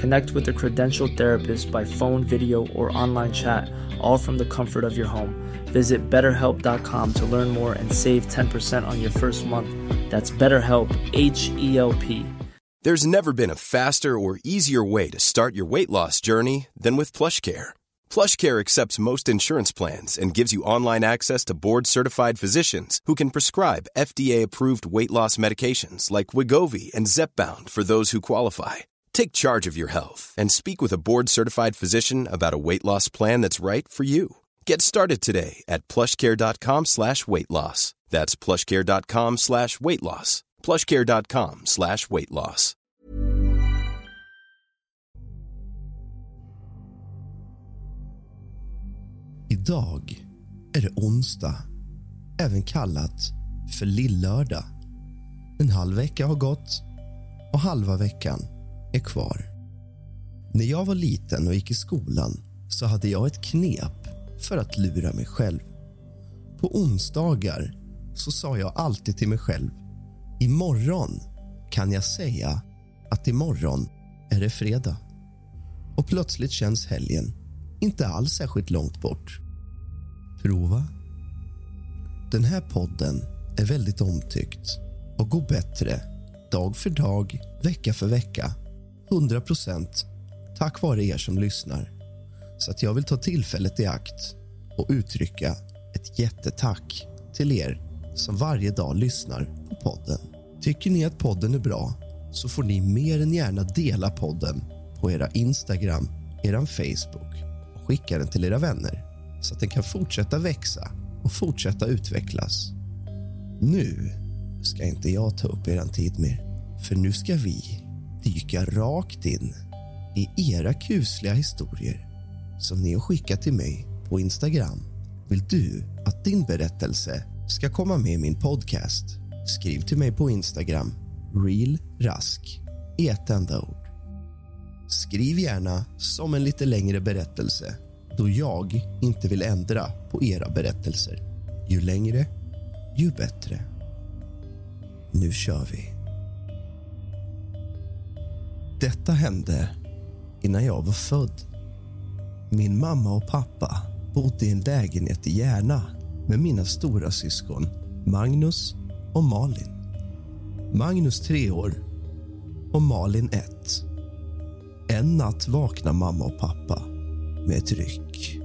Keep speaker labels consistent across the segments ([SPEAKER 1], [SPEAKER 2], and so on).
[SPEAKER 1] Connect with a credentialed therapist by phone, video, or online chat, all from the comfort of your home. Visit betterhelp.com to learn more and save 10% on your first month. That's BetterHelp, H E L P.
[SPEAKER 2] There's never been a faster or easier way to start your weight loss journey than with PlushCare. PlushCare accepts most insurance plans and gives you online access to board-certified physicians who can prescribe FDA-approved weight loss medications like Wigovi and Zepbound for those who qualify. Take charge of your health and speak with a board-certified physician about a weight loss plan that's right for you. Get started today at plushcare.com slash weight loss. That's plushcare.com slash weight loss. plushcare.com slash weight loss.
[SPEAKER 3] Idag är det onsdag, även kallat för lillördag. En halv vecka har gått och halva veckan är kvar. När jag var liten och gick i skolan så hade jag ett knep för att lura mig själv. På onsdagar så sa jag alltid till mig själv imorgon kan jag säga att imorgon är det fredag. Och plötsligt känns helgen inte alls särskilt långt bort. Prova. Den här podden är väldigt omtyckt och går bättre dag för dag, vecka för vecka. 100 procent tack vare er som lyssnar. Så att jag vill ta tillfället i akt och uttrycka ett jättetack till er som varje dag lyssnar på podden. Tycker ni att podden är bra så får ni mer än gärna dela podden på era Instagram, er Facebook och skicka den till era vänner så att den kan fortsätta växa och fortsätta utvecklas. Nu ska inte jag ta upp er tid mer, för nu ska vi dyka rakt in i era kusliga historier som ni har skickat till mig på Instagram. Vill du att din berättelse ska komma med i min podcast? Skriv till mig på Instagram, realrask i ett enda ord. Skriv gärna som en lite längre berättelse då jag inte vill ändra på era berättelser. Ju längre, ju bättre. Nu kör vi. Detta hände innan jag var född. Min mamma och pappa bodde i en lägenhet i Järna med mina stora syskon Magnus och Malin. Magnus tre år och Malin ett. En natt vaknade mamma och pappa med ett ryck.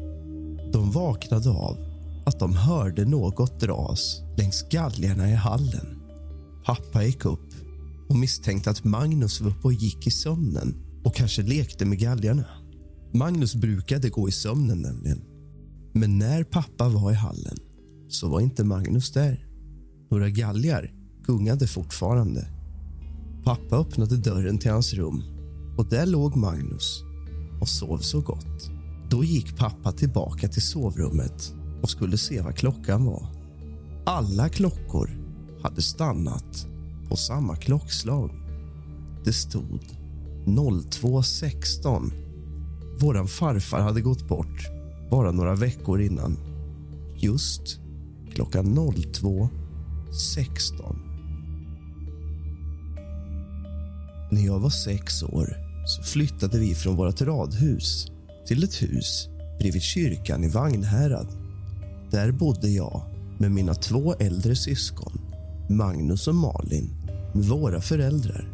[SPEAKER 3] De vaknade av att de hörde något dras längs galgarna i hallen. Pappa gick upp och misstänkte att Magnus var uppe och gick i sömnen och kanske lekte med galgarna. Magnus brukade gå i sömnen nämligen. Men när pappa var i hallen så var inte Magnus där. Några galgar gungade fortfarande. Pappa öppnade dörren till hans rum och där låg Magnus och sov så gott. Då gick pappa tillbaka till sovrummet och skulle se vad klockan var. Alla klockor hade stannat på samma klockslag. Det stod 02.16. Våran farfar hade gått bort bara några veckor innan. Just klockan 02.16. När jag var sex år så flyttade vi från vårt radhus till ett hus bredvid kyrkan i Vagnhärad. Där bodde jag med mina två äldre syskon, Magnus och Malin, med våra föräldrar.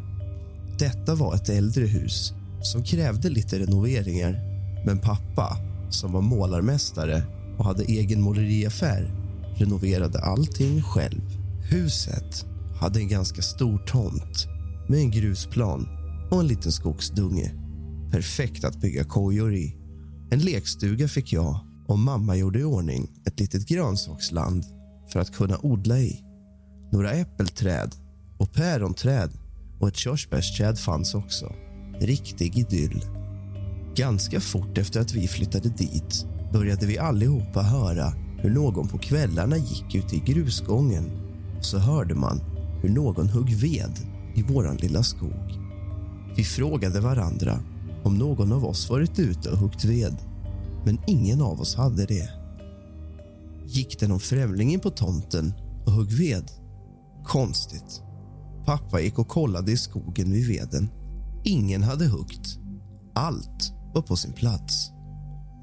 [SPEAKER 3] Detta var ett äldre hus som krävde lite renoveringar men pappa, som var målarmästare, och hade egen måleriaffär renoverade allting själv. Huset hade en ganska stor tomt med en grusplan och en liten skogsdunge. Perfekt att bygga kojor i. En lekstuga fick jag och mamma gjorde i ordning ett litet grönsaksland för att kunna odla i. Några äppelträd och päronträd och ett körsbärsträd fanns också. Riktig idyll. Ganska fort efter att vi flyttade dit började vi allihopa höra hur någon på kvällarna gick ut i grusgången. Så hörde man hur någon högg ved i våran lilla skog. Vi frågade varandra om någon av oss varit ute och huggit ved, men ingen av oss hade det. Gick det någon främling in på tomten och högg ved? Konstigt. Pappa gick och kollade i skogen vid veden. Ingen hade huggt. Allt var på sin plats.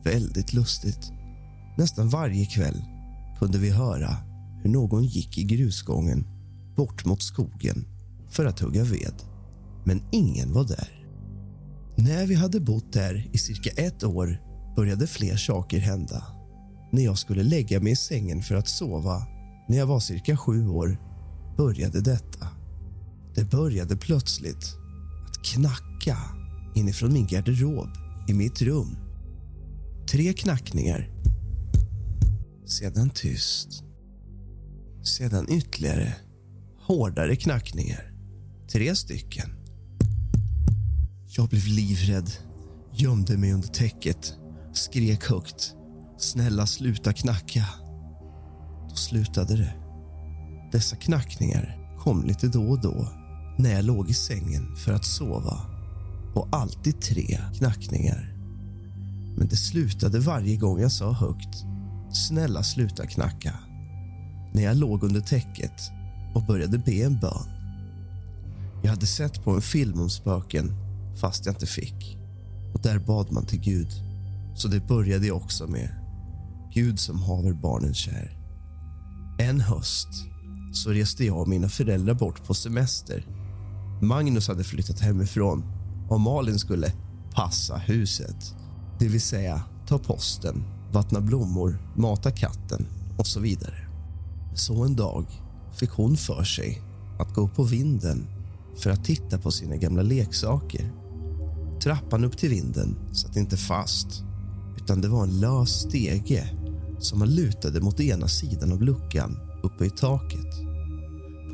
[SPEAKER 3] Väldigt lustigt. Nästan varje kväll kunde vi höra hur någon gick i grusgången bort mot skogen för att hugga ved. Men ingen var där. När vi hade bott där i cirka ett år började fler saker hända. När jag skulle lägga mig i sängen för att sova när jag var cirka sju år började detta. Det började plötsligt att knacka inifrån min garderob i mitt rum. Tre knackningar. Sedan tyst. Sedan ytterligare hårdare knackningar. Tre stycken. Jag blev livrädd, gömde mig under täcket, skrek högt. Snälla, sluta knacka. Då slutade det. Dessa knackningar kom lite då och då när jag låg i sängen för att sova. Och alltid tre knackningar. Men det slutade varje gång jag sa högt Snälla, sluta knacka. När jag låg under täcket och började be en bön. Jag hade sett på en film om spöken, fast jag inte fick. Och Där bad man till Gud, så det började jag också med. Gud som haver barnen kär. En höst så reste jag och mina föräldrar bort på semester. Magnus hade flyttat hemifrån och Malin skulle passa huset. Det vill säga ta posten vattna blommor, mata katten och så vidare. Så en dag fick hon för sig att gå upp på vinden för att titta på sina gamla leksaker. Trappan upp till vinden satt inte fast utan det var en lös stege som man lutade mot ena sidan av luckan uppe i taket.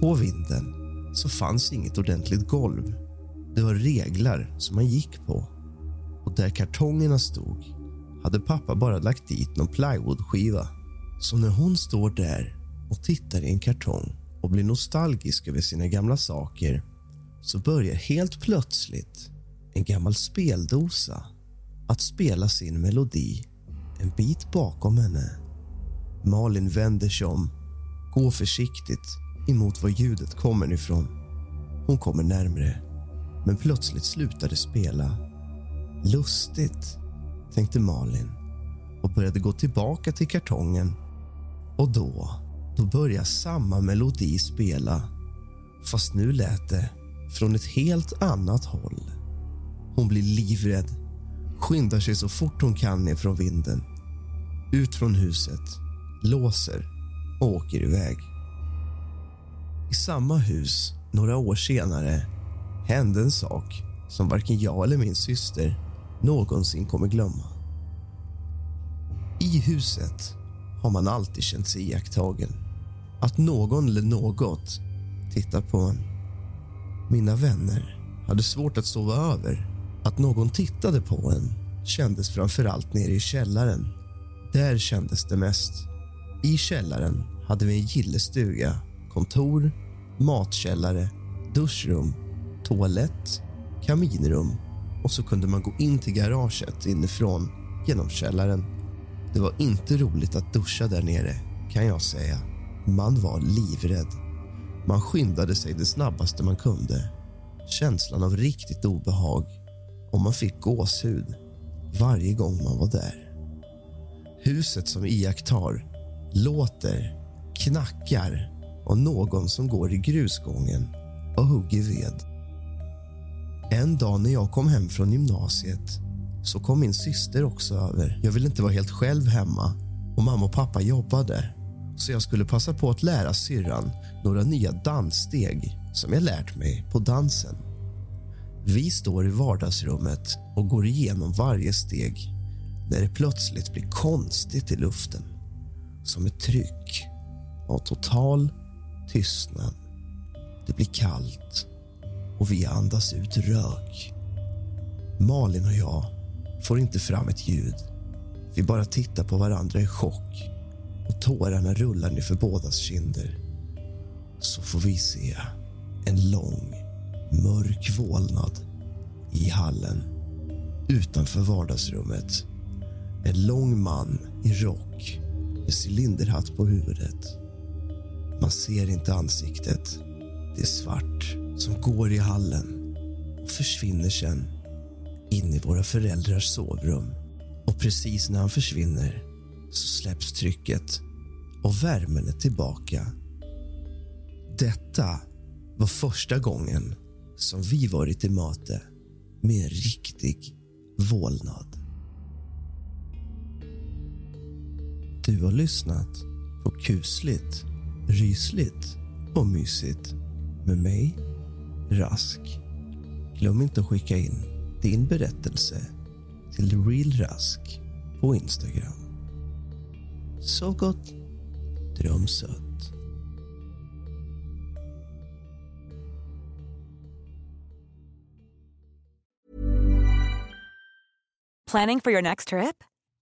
[SPEAKER 3] På vinden så fanns inget ordentligt golv. Det var reglar som man gick på. Och där kartongerna stod hade pappa bara lagt dit någon plywoodskiva. Så när hon står där och tittar i en kartong och blir nostalgisk över sina gamla saker så börjar helt plötsligt en gammal speldosa att spela sin melodi en bit bakom henne. Malin vänder sig om, Gå försiktigt emot var ljudet kommer ifrån. Hon kommer närmre, men plötsligt slutar det spela. Lustigt, tänkte Malin och började gå tillbaka till kartongen. Och då, då börjar samma melodi spela fast nu lät det från ett helt annat håll. Hon blir livrädd, skyndar sig så fort hon kan ner från vinden. Ut från huset, låser och åker iväg. I samma hus, några år senare, hände en sak som varken jag eller min syster någonsin kommer glömma. I huset har man alltid känt sig iakttagen. Att någon eller något tittar på en. Mina vänner hade svårt att sova över. Att någon tittade på en kändes framför allt nere i källaren. Där kändes det mest. I källaren hade vi en gillestuga, kontor, matkällare, duschrum, toalett, kaminrum och så kunde man gå in till garaget inifrån genom källaren. Det var inte roligt att duscha där nere, kan jag säga. Man var livrädd. Man skyndade sig det snabbaste man kunde. Känslan av riktigt obehag och man fick gåshud varje gång man var där. Huset som iakttar låter, knackar och någon som går i grusgången och hugger ved. En dag när jag kom hem från gymnasiet så kom min syster också över. Jag ville inte vara helt själv hemma och mamma och pappa jobbade så jag skulle passa på att lära syrran några nya danssteg som jag lärt mig på dansen. Vi står i vardagsrummet och går igenom varje steg när det plötsligt blir konstigt i luften. Som ett tryck av total tystnad. Det blir kallt och vi andas ut rök. Malin och jag får inte fram ett ljud. Vi bara tittar på varandra i chock och tårarna rullar ner för bådas kinder. Så får vi se en lång, mörk vålnad i hallen utanför vardagsrummet. En lång man i rock med cylinderhatt på huvudet. Man ser inte ansiktet. Det är svart som går i hallen och försvinner sen in i våra föräldrars sovrum. Och precis när han försvinner så släpps trycket och värmen är tillbaka. Detta var första gången som vi varit i möte med en riktig vålnad. Du har lyssnat på kusligt, rysligt och mysigt med mig, Rask. Glöm inte att skicka in din berättelse till realrask på Instagram. Sov gott. Dröm sött.
[SPEAKER 4] Planning for your next trip?